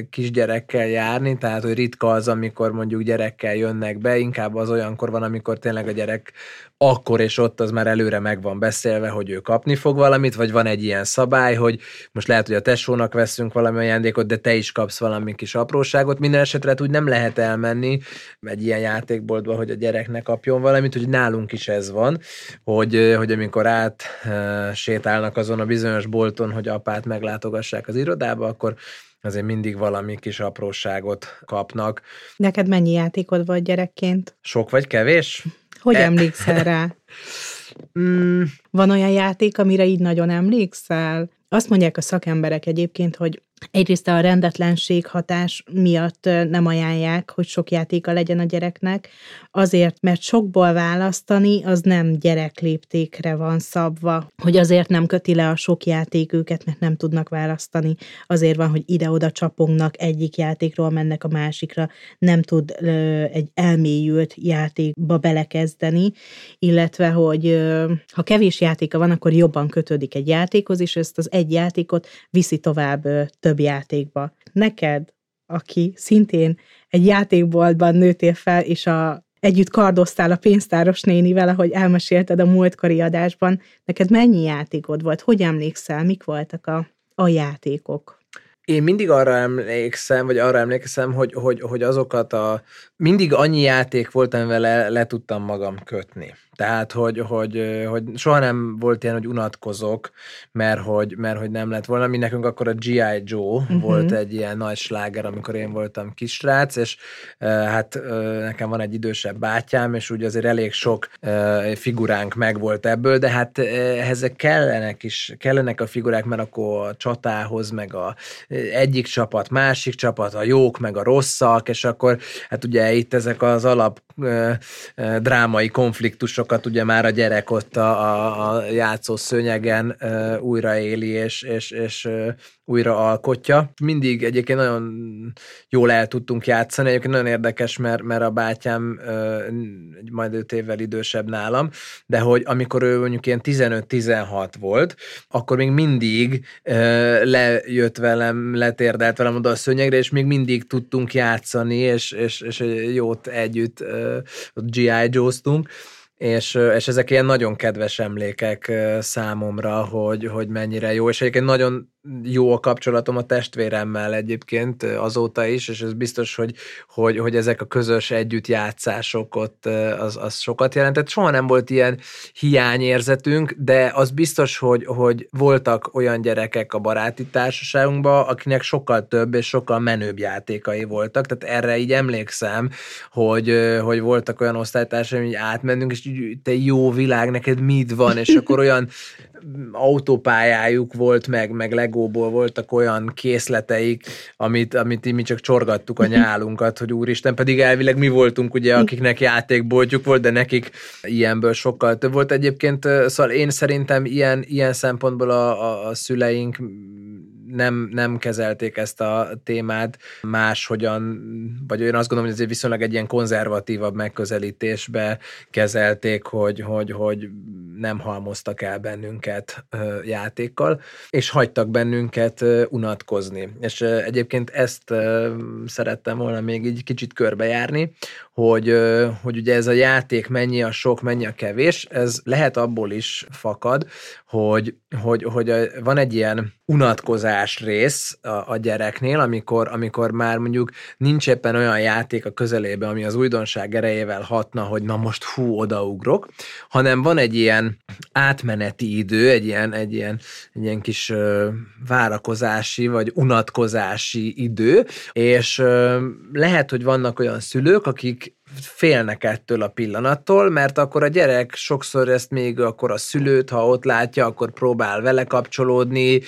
kisgyerekkel járni, tehát hogy ritka az, amikor mondjuk gyerekkel jönnek be, inkább az olyankor van, amikor tényleg a gyerek akkor és ott az már előre meg van beszélve, hogy ő kapni fog valamit, vagy van egy ilyen szabály, hogy most lehet, hogy a tesónak veszünk valami ajándékot, de te is kapsz valami kis apróságot. Minden esetre hát úgy nem lehet elmenni, egy ilyen játékboltba, hogy a gyereknek kapjon valamit, hogy nálunk is ez van, hogy, hogy amikor át sétálnak azon a bizonyos bolton, hogy apát meglátogassák az irodába, akkor azért mindig valami kis apróságot kapnak. Neked mennyi játékod volt gyerekként? Sok vagy kevés? Hogy emlékszel rá? mm. Van olyan játék, amire így nagyon emlékszel? Azt mondják a szakemberek egyébként, hogy Egyrészt a rendetlenség hatás miatt nem ajánlják, hogy sok játéka legyen a gyereknek, azért, mert sokból választani, az nem gyerekléptékre van szabva, hogy azért nem köti le a sok játék őket, mert nem tudnak választani. Azért van, hogy ide-oda csapongnak, egyik játékról mennek a másikra, nem tud ö, egy elmélyült játékba belekezdeni, illetve, hogy ö, ha kevés játéka van, akkor jobban kötődik egy játékhoz, és ezt az egy játékot viszi tovább ö, több játékba. Neked, aki szintén egy játékboltban nőtél fel, és a, együtt kardoztál a pénztáros nénivel, ahogy elmesélted a múltkori adásban, neked mennyi játékod volt? Hogy emlékszel? Mik voltak a, a játékok? Én mindig arra emlékszem, vagy arra emlékszem, hogy, hogy, hogy azokat a... Mindig annyi játék volt, amivel le, le tudtam magam kötni. Tehát, hogy, hogy, hogy soha nem volt ilyen, hogy unatkozok, mert hogy, mert hogy nem lett volna. Mi nekünk akkor a G.I. Joe uh-huh. volt egy ilyen nagy sláger, amikor én voltam kisrác, és hát nekem van egy idősebb bátyám, és úgy azért elég sok figuránk megvolt ebből, de hát ezek kellenek is, kellenek a figurák, mert akkor a csatához, meg a egyik csapat, másik csapat, a jók, meg a rosszak, és akkor hát ugye itt ezek az alap drámai konfliktusokat ugye már a gyerek ott a, a, játszó szőnyegen újraéli, és, és, és újra alkotja. Mindig egyébként nagyon jól el tudtunk játszani, egyébként nagyon érdekes, mert, mert a bátyám majd öt évvel idősebb nálam, de hogy amikor ő mondjuk ilyen 15-16 volt, akkor még mindig lejött velem, letérdelt velem oda a szőnyegre, és még mindig tudtunk játszani, és, és, és jót együtt G.I. Joe-ztunk és, és ezek ilyen nagyon kedves emlékek számomra, hogy, hogy mennyire jó, és egyébként nagyon jó a kapcsolatom a testvéremmel egyébként azóta is, és ez biztos, hogy, hogy, hogy ezek a közös együttjátszások ott az, az sokat jelentett. Soha nem volt ilyen hiányérzetünk, de az biztos, hogy, hogy voltak olyan gyerekek a baráti társaságunkban, akinek sokkal több és sokkal menőbb játékai voltak, tehát erre így emlékszem, hogy, hogy voltak olyan osztálytársaim, hogy átmennünk, és te jó világ, neked mit van, és akkor olyan autópályájuk volt, meg, meg legóból voltak olyan készleteik, amit, amit mi csak csorgattuk a nyálunkat, hogy úristen, pedig elvileg mi voltunk ugye, akiknek játékboltjuk volt, de nekik ilyenből sokkal több volt. Egyébként szóval én szerintem ilyen, ilyen szempontból a, a, a szüleink nem, nem kezelték ezt a témát máshogyan, vagy én azt gondolom, hogy ez viszonylag egy ilyen konzervatívabb megközelítésbe kezelték, hogy, hogy, hogy nem halmoztak el bennünket játékkal, és hagytak bennünket unatkozni. És egyébként ezt szerettem volna még így kicsit körbejárni, hogy, hogy ugye ez a játék mennyi a sok, mennyi a kevés, ez lehet abból is fakad, hogy, hogy, hogy van egy ilyen unatkozás rész a, a gyereknél, amikor, amikor már mondjuk nincs éppen olyan játék a közelében, ami az újdonság erejével hatna, hogy na most hú, odaugrok, hanem van egy ilyen átmeneti idő, egy ilyen, egy ilyen, egy ilyen kis ö, várakozási vagy unatkozási idő, és ö, lehet, hogy vannak olyan szülők, akik félnek ettől a pillanattól, mert akkor a gyerek sokszor ezt még akkor a szülőt, ha ott látja, akkor próbál vele kapcsolódni,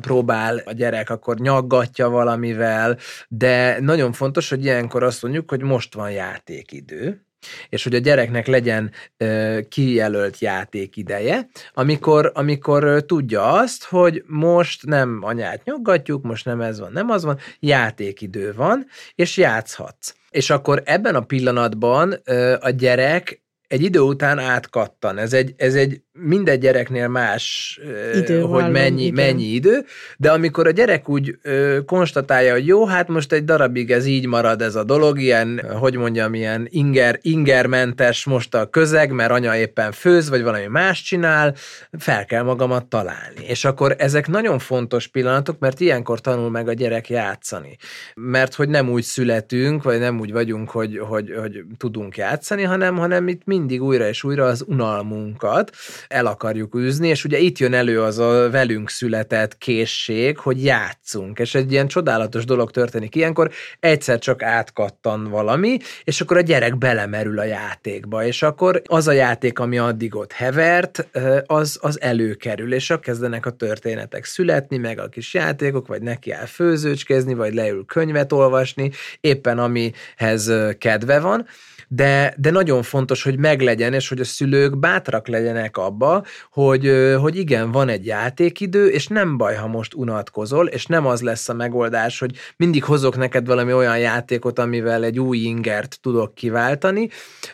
próbál a gyerek akkor nyaggatja valamivel, de nagyon fontos, hogy ilyenkor azt mondjuk, hogy most van játékidő, és hogy a gyereknek legyen ö, kijelölt játékideje, amikor, amikor tudja azt, hogy most nem anyát nyaggatjuk, most nem ez van, nem az van, játékidő van, és játszhatsz. És akkor ebben a pillanatban a gyerek egy idő után átkattan. Ez egy, ez egy mindegy gyereknél más, Idő hogy mennyi, igen. mennyi idő, de amikor a gyerek úgy ö, konstatálja, hogy jó, hát most egy darabig ez így marad ez a dolog, ilyen, hogy mondjam, ilyen inger, ingermentes most a közeg, mert anya éppen főz, vagy valami más csinál, fel kell magamat találni. És akkor ezek nagyon fontos pillanatok, mert ilyenkor tanul meg a gyerek játszani. Mert hogy nem úgy születünk, vagy nem úgy vagyunk, hogy, hogy, hogy tudunk játszani, hanem, hanem itt mindig újra és újra az unalmunkat el akarjuk űzni, és ugye itt jön elő az a velünk született készség, hogy játszunk, és egy ilyen csodálatos dolog történik ilyenkor, egyszer csak átkattan valami, és akkor a gyerek belemerül a játékba, és akkor az a játék, ami addig ott hevert, az, az előkerül, és akkor kezdenek a történetek születni, meg a kis játékok, vagy neki áll főzőcskézni, vagy leül könyvet olvasni, éppen amihez kedve van, de, de nagyon fontos, hogy meglegyen, és hogy a szülők bátrak legyenek abba, hogy, hogy igen, van egy játékidő, és nem baj, ha most unatkozol, és nem az lesz a megoldás, hogy mindig hozok neked valami olyan játékot, amivel egy új ingert tudok kiváltani,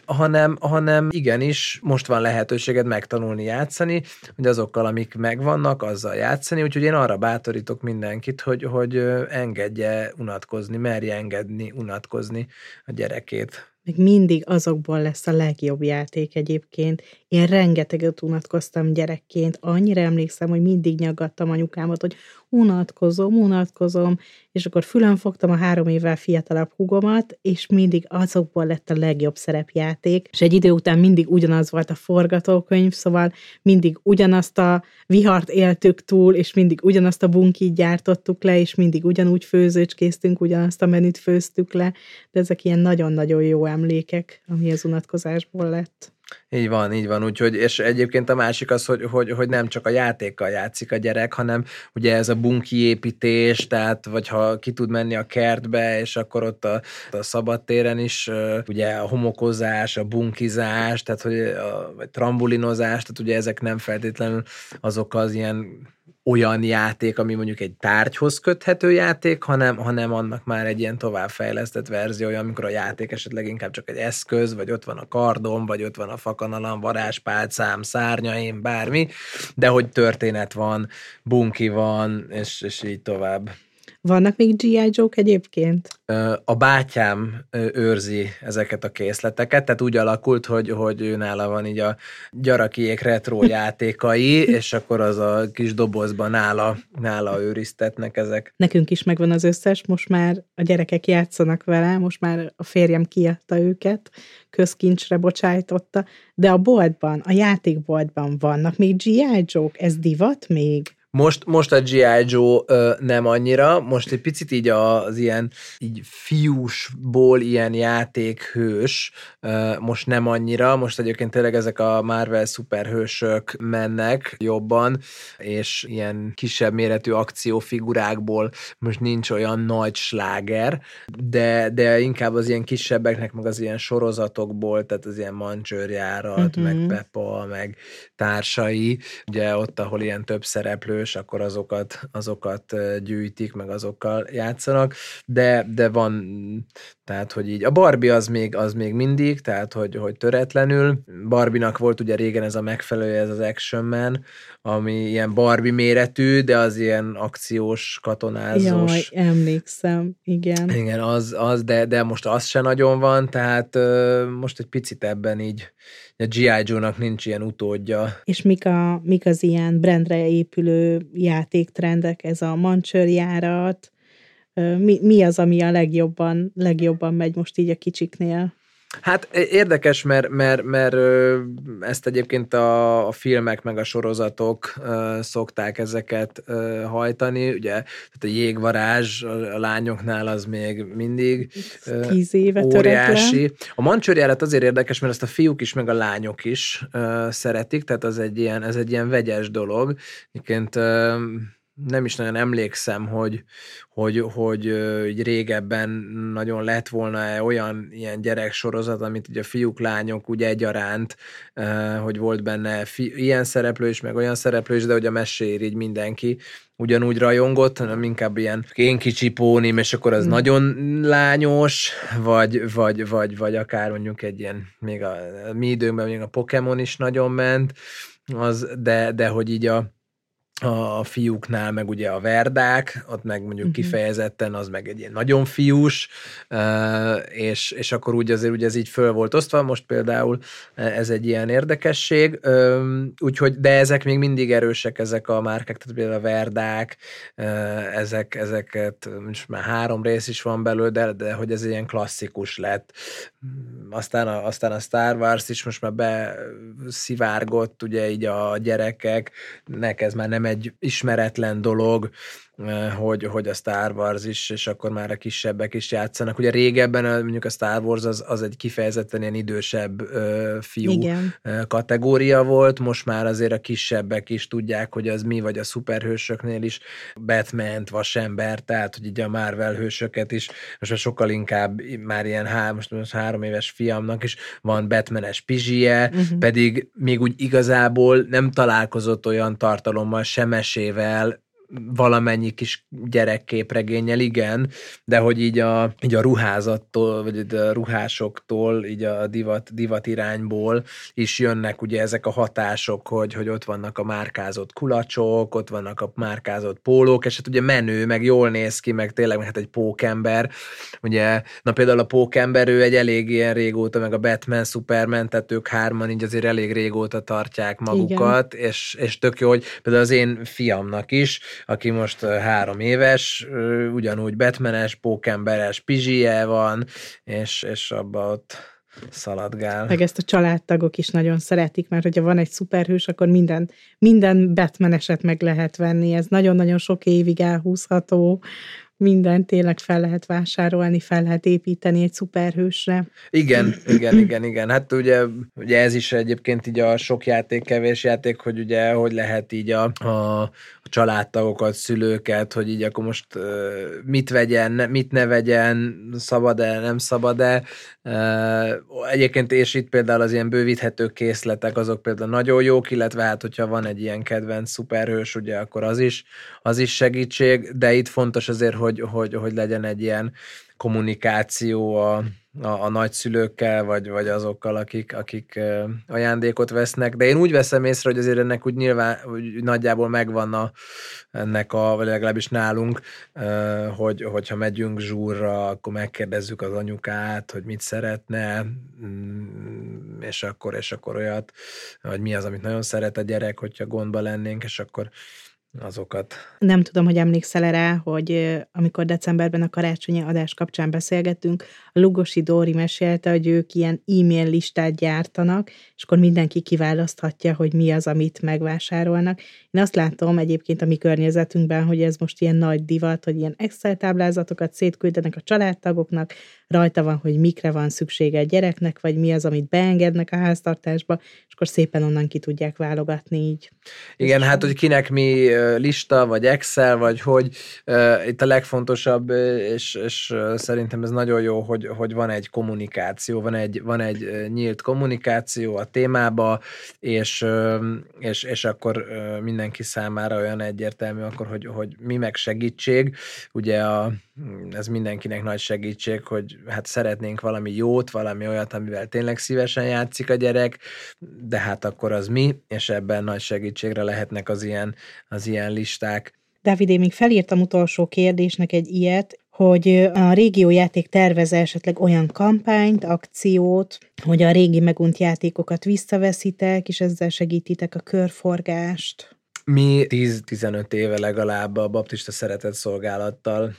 hanem, hanem igenis most van lehetőséged megtanulni játszani, hogy azokkal, amik megvannak, azzal játszani, úgyhogy én arra bátorítok mindenkit, hogy, hogy engedje unatkozni, merje engedni unatkozni a gyerekét. Meg mindig azokból lesz a legjobb játék egyébként. Én rengeteget unatkoztam gyerekként, annyira emlékszem, hogy mindig nyaggattam anyukámat, hogy unatkozom, unatkozom, és akkor fülön fogtam a három évvel fiatalabb hugomat, és mindig azokból lett a legjobb szerepjáték, és egy idő után mindig ugyanaz volt a forgatókönyv, szóval mindig ugyanazt a vihart éltük túl, és mindig ugyanazt a bunkit gyártottuk le, és mindig ugyanúgy főzőcskéztünk, ugyanazt a menüt főztük le, de ezek ilyen nagyon-nagyon jó emlékek, ami az unatkozásból lett. Így van, így van, úgyhogy, és egyébként a másik az, hogy, hogy, hogy nem csak a játékkal játszik a gyerek, hanem ugye ez a bunki építés, tehát vagy ha ki tud menni a kertbe, és akkor ott a, a szabadtéren is ugye a homokozás, a bunkizás, tehát hogy a vagy trambulinozás, tehát ugye ezek nem feltétlenül azok az ilyen olyan játék, ami mondjuk egy tárgyhoz köthető játék, hanem, hanem annak már egy ilyen továbbfejlesztett verziója, amikor a játék esetleg inkább csak egy eszköz, vagy ott van a kardom, vagy ott van a fakanalam, varázspálcám, szárnyaim, bármi, de hogy történet van, bunki van, és, és így tovább. Vannak még G.I. Joe-k egyébként? A bátyám őrzi ezeket a készleteket, tehát úgy alakult, hogy, hogy ő nála van így a gyarakiék retro [laughs] játékai, és akkor az a kis dobozban nála, nála őriztetnek ezek. Nekünk is megvan az összes, most már a gyerekek játszanak vele, most már a férjem kiadta őket, közkincsre bocsájtotta, de a boltban, a játékboltban vannak még G.I. Joe-k, ez divat még? Most, most a G.I. Joe ö, nem annyira, most egy picit így az ilyen így fiúsból ilyen játékhős, ö, most nem annyira, most egyébként tényleg ezek a Marvel szuperhősök mennek jobban, és ilyen kisebb méretű akciófigurákból most nincs olyan nagy sláger, de, de inkább az ilyen kisebbeknek, meg az ilyen sorozatokból, tehát az ilyen mancsőrjárat, Mhm. meg Peppa, meg társai, ugye ott, ahol ilyen több szereplős, akkor azokat, azokat gyűjtik, meg azokkal játszanak, de, de van, tehát, hogy így a Barbie az még, az még mindig, tehát, hogy, hogy töretlenül. Barbinak volt ugye régen ez a megfelelője, ez az Action Man, ami ilyen Barbie méretű, de az ilyen akciós, katonázós. Jaj, emlékszem, igen. Igen, az, az de, de most az se nagyon van, tehát ö, most egy picit ebben így a G.I. Joe-nak nincs ilyen utódja. És mik, a, mik az ilyen brandre épülő játéktrendek, ez a mancsőrjárat, mi, mi az, ami a legjobban, legjobban megy most így a kicsiknél? Hát érdekes, mert, mert, mert ezt egyébként a, a filmek meg a sorozatok szokták ezeket hajtani, ugye tehát a jégvarázs a, lányoknál az még mindig Tíz éve töretlen. óriási. A mancsőrjárat azért érdekes, mert ezt a fiúk is, meg a lányok is szeretik, tehát az egy ilyen, ez egy ilyen vegyes dolog. Egyébként nem is nagyon emlékszem, hogy, hogy, hogy ö, így régebben nagyon lett volna olyan ilyen gyereksorozat, amit ugye a fiúk, lányok úgy egyaránt, hogy volt benne fi, ilyen szereplő is, meg olyan szereplő is, de hogy a mesér így mindenki ugyanúgy rajongott, hanem inkább ilyen én kicsi pónim, és akkor az Mm. nagyon lányos, vagy, vagy, vagy, vagy akár mondjuk egy ilyen, még a, a mi időnkben még a Pokémon is nagyon ment, az, de, de hogy így a, a fiúknál meg ugye a verdák, ott meg mondjuk uh-huh. kifejezetten az meg egy ilyen nagyon fiús, és, és akkor úgy azért ugye ez így föl volt osztva, most például ez egy ilyen érdekesség, úgyhogy, de ezek még mindig erősek ezek a márkák, tehát például a verdák, ezek, ezeket, most már három rész is van belőle, de, de hogy ez ilyen klasszikus lett. Aztán a, aztán a Star Wars is most már beszivárgott, ugye így a gyerekeknek ez már nem egy ismeretlen dolog, hogy, hogy a Star Wars is, és akkor már a kisebbek is játszanak. Ugye régebben mondjuk a Star Wars az, az egy kifejezetten ilyen idősebb uh, fiú Igen. kategória volt, most már azért a kisebbek is tudják, hogy az mi, vagy a szuperhősöknél is batman Vasember, tehát hogy így a Marvel hősöket is, most már sokkal inkább már ilyen há, most, most három éves fiamnak is van Batmanes pizsie, uh-huh. pedig még úgy igazából nem találkozott olyan tartalommal, semesével, valamennyi kis gyerekképregényel, igen, de hogy így a, így a ruházattól, vagy a ruhásoktól, így a divat, divat irányból is jönnek ugye ezek a hatások, hogy, hogy ott vannak a márkázott kulacsok, ott vannak a márkázott pólók, és hát ugye menő, meg jól néz ki, meg tényleg hát egy pókember, ugye, na például a pókember, ő egy elég ilyen régóta, meg a Batman, Superman, tehát ők hárman így azért elég régóta tartják magukat, és, és tök jó, hogy például az én fiamnak is, aki most három éves, ugyanúgy Batmanes, pókemberes pizsie van, és, és abba ott szaladgál. Meg ezt a családtagok is nagyon szeretik, mert hogyha van egy szuperhős, akkor minden, minden Batmaneset meg lehet venni. Ez nagyon-nagyon sok évig elhúzható, minden tényleg fel lehet vásárolni, fel lehet építeni egy szuperhősre. Igen, [clears throat] igen, igen, igen. Hát ugye, ugye ez is egyébként így a sok játék, kevés játék, hogy ugye hogy lehet így a, a, a családtagokat, szülőket, hogy így akkor most mit vegyen, mit ne vegyen, szabad-e, nem szabad-e. Egyébként és itt például az ilyen bővíthető készletek, azok például nagyon jók, illetve hát, hogyha van egy ilyen kedvenc szuperhős, ugye akkor az is, az is segítség, de itt fontos azért, hogy, hogy, hogy legyen egy ilyen kommunikáció a, a, a nagyszülőkkel, vagy, vagy azokkal, akik, akik ajándékot vesznek. De én úgy veszem észre, hogy azért ennek úgy nyilván úgy nagyjából megvan a, ennek a, vagy legalábbis nálunk, hogy, hogyha megyünk zsúrra, akkor megkérdezzük az anyukát, hogy mit szeretne, mm, és akkor, és akkor olyat, vagy mi az, amit nagyon szeret a gyerek, hogyha gondba lennénk, és akkor azokat. Nem tudom, hogy emlékszel rá, hogy amikor decemberben a karácsonyi adás kapcsán beszélgettünk, a Lugosi Dóri mesélte, hogy ők ilyen e-mail listát gyártanak, és akkor mindenki kiválaszthatja, hogy mi az, amit megvásárolnak. Én azt látom egyébként a mi környezetünkben, hogy ez most ilyen nagy divat, hogy ilyen Excel táblázatokat szétküldenek a családtagoknak, rajta van, hogy mikre van szüksége a gyereknek, vagy mi az, amit beengednek a háztartásba, és akkor szépen onnan ki tudják válogatni így. Igen, hát hogy kinek mi lista, vagy Excel, vagy hogy itt a legfontosabb, és, és szerintem ez nagyon jó, hogy, hogy van egy kommunikáció, van egy, van egy nyílt kommunikáció a témába, és, és, és akkor mindenki számára olyan egyértelmű akkor, hogy, hogy mi meg segítség. Ugye a, ez mindenkinek nagy segítség, hogy hát szeretnénk valami jót, valami olyat, amivel tényleg szívesen játszik a gyerek, de hát akkor az mi, és ebben nagy segítségre lehetnek az ilyen, az ilyen listák. Dávid, én még felírtam utolsó kérdésnek egy ilyet, hogy a régiójáték tervez esetleg olyan kampányt, akciót, hogy a régi megunt játékokat visszaveszitek, és ezzel segítitek a körforgást. Mi 10-15 éve legalább a baptista szeretett szolgálattal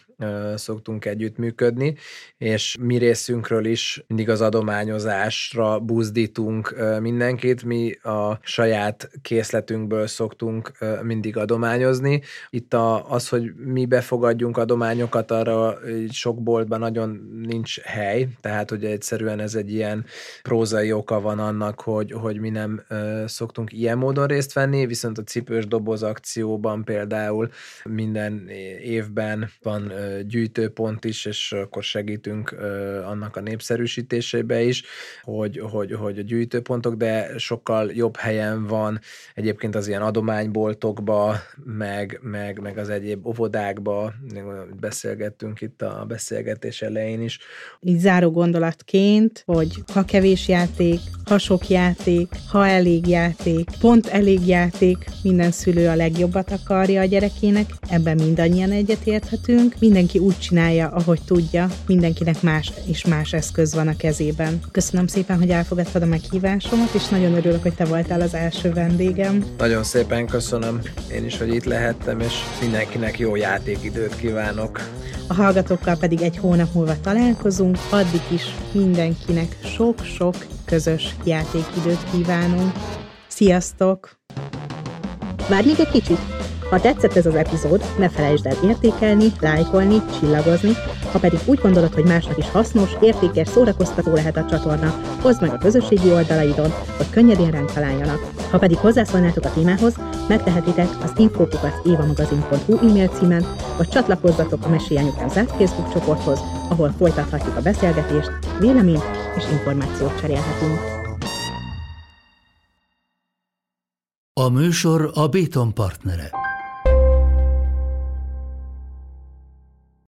szoktunk együttműködni, és mi részünkről is mindig az adományozásra buzdítunk mindenkit, mi a saját készletünkből szoktunk mindig adományozni. Itt a, az, hogy mi befogadjunk adományokat, arra sok boltban nagyon nincs hely, tehát hogy egyszerűen ez egy ilyen prózai oka van annak, hogy, hogy mi nem szoktunk ilyen módon részt venni, viszont a cipős doboz akcióban például minden évben van gyűjtőpont is, és akkor segítünk annak a népszerűsítésébe is, hogy, hogy, hogy a gyűjtőpontok, de sokkal jobb helyen van egyébként az ilyen adományboltokba, meg, meg, meg az egyéb óvodákba, beszélgettünk itt a beszélgetés elején is. Így záró gondolatként, hogy ha kevés játék, ha sok játék, ha elég játék, pont elég játék, minden szülő a legjobbat akarja a gyerekének, ebben mindannyian egyetérthetünk. Mindenki úgy csinálja, ahogy tudja, mindenkinek más és más eszköz van a kezében. Köszönöm szépen, hogy elfogadtad a meghívásomat, és nagyon örülök, hogy te voltál az első vendégem. Nagyon szépen köszönöm én is, hogy itt lehettem, és mindenkinek jó játékidőt kívánok. A hallgatókkal pedig egy hónap múlva találkozunk, addig is mindenkinek sok-sok közös játékidőt kívánunk. Sziasztok! Várj még egy kicsit! Ha tetszett ez az epizód, ne felejtsd el értékelni, lájkolni, csillagozni, ha pedig úgy gondolod, hogy másnak is hasznos, értékes, szórakoztató lehet a csatorna, hozd meg a közösségi oldalaidon, hogy könnyedén ránk találjanak. Ha pedig hozzászólnátok a témához, megtehetitek az infókukat.évamagazin.hu e-mail címen, vagy csatlakozzatok a Mesélyányukám zárt Facebook csoporthoz, ahol folytathatjuk a beszélgetést, véleményt és információt cserélhetünk. A műsor a Béton partnere.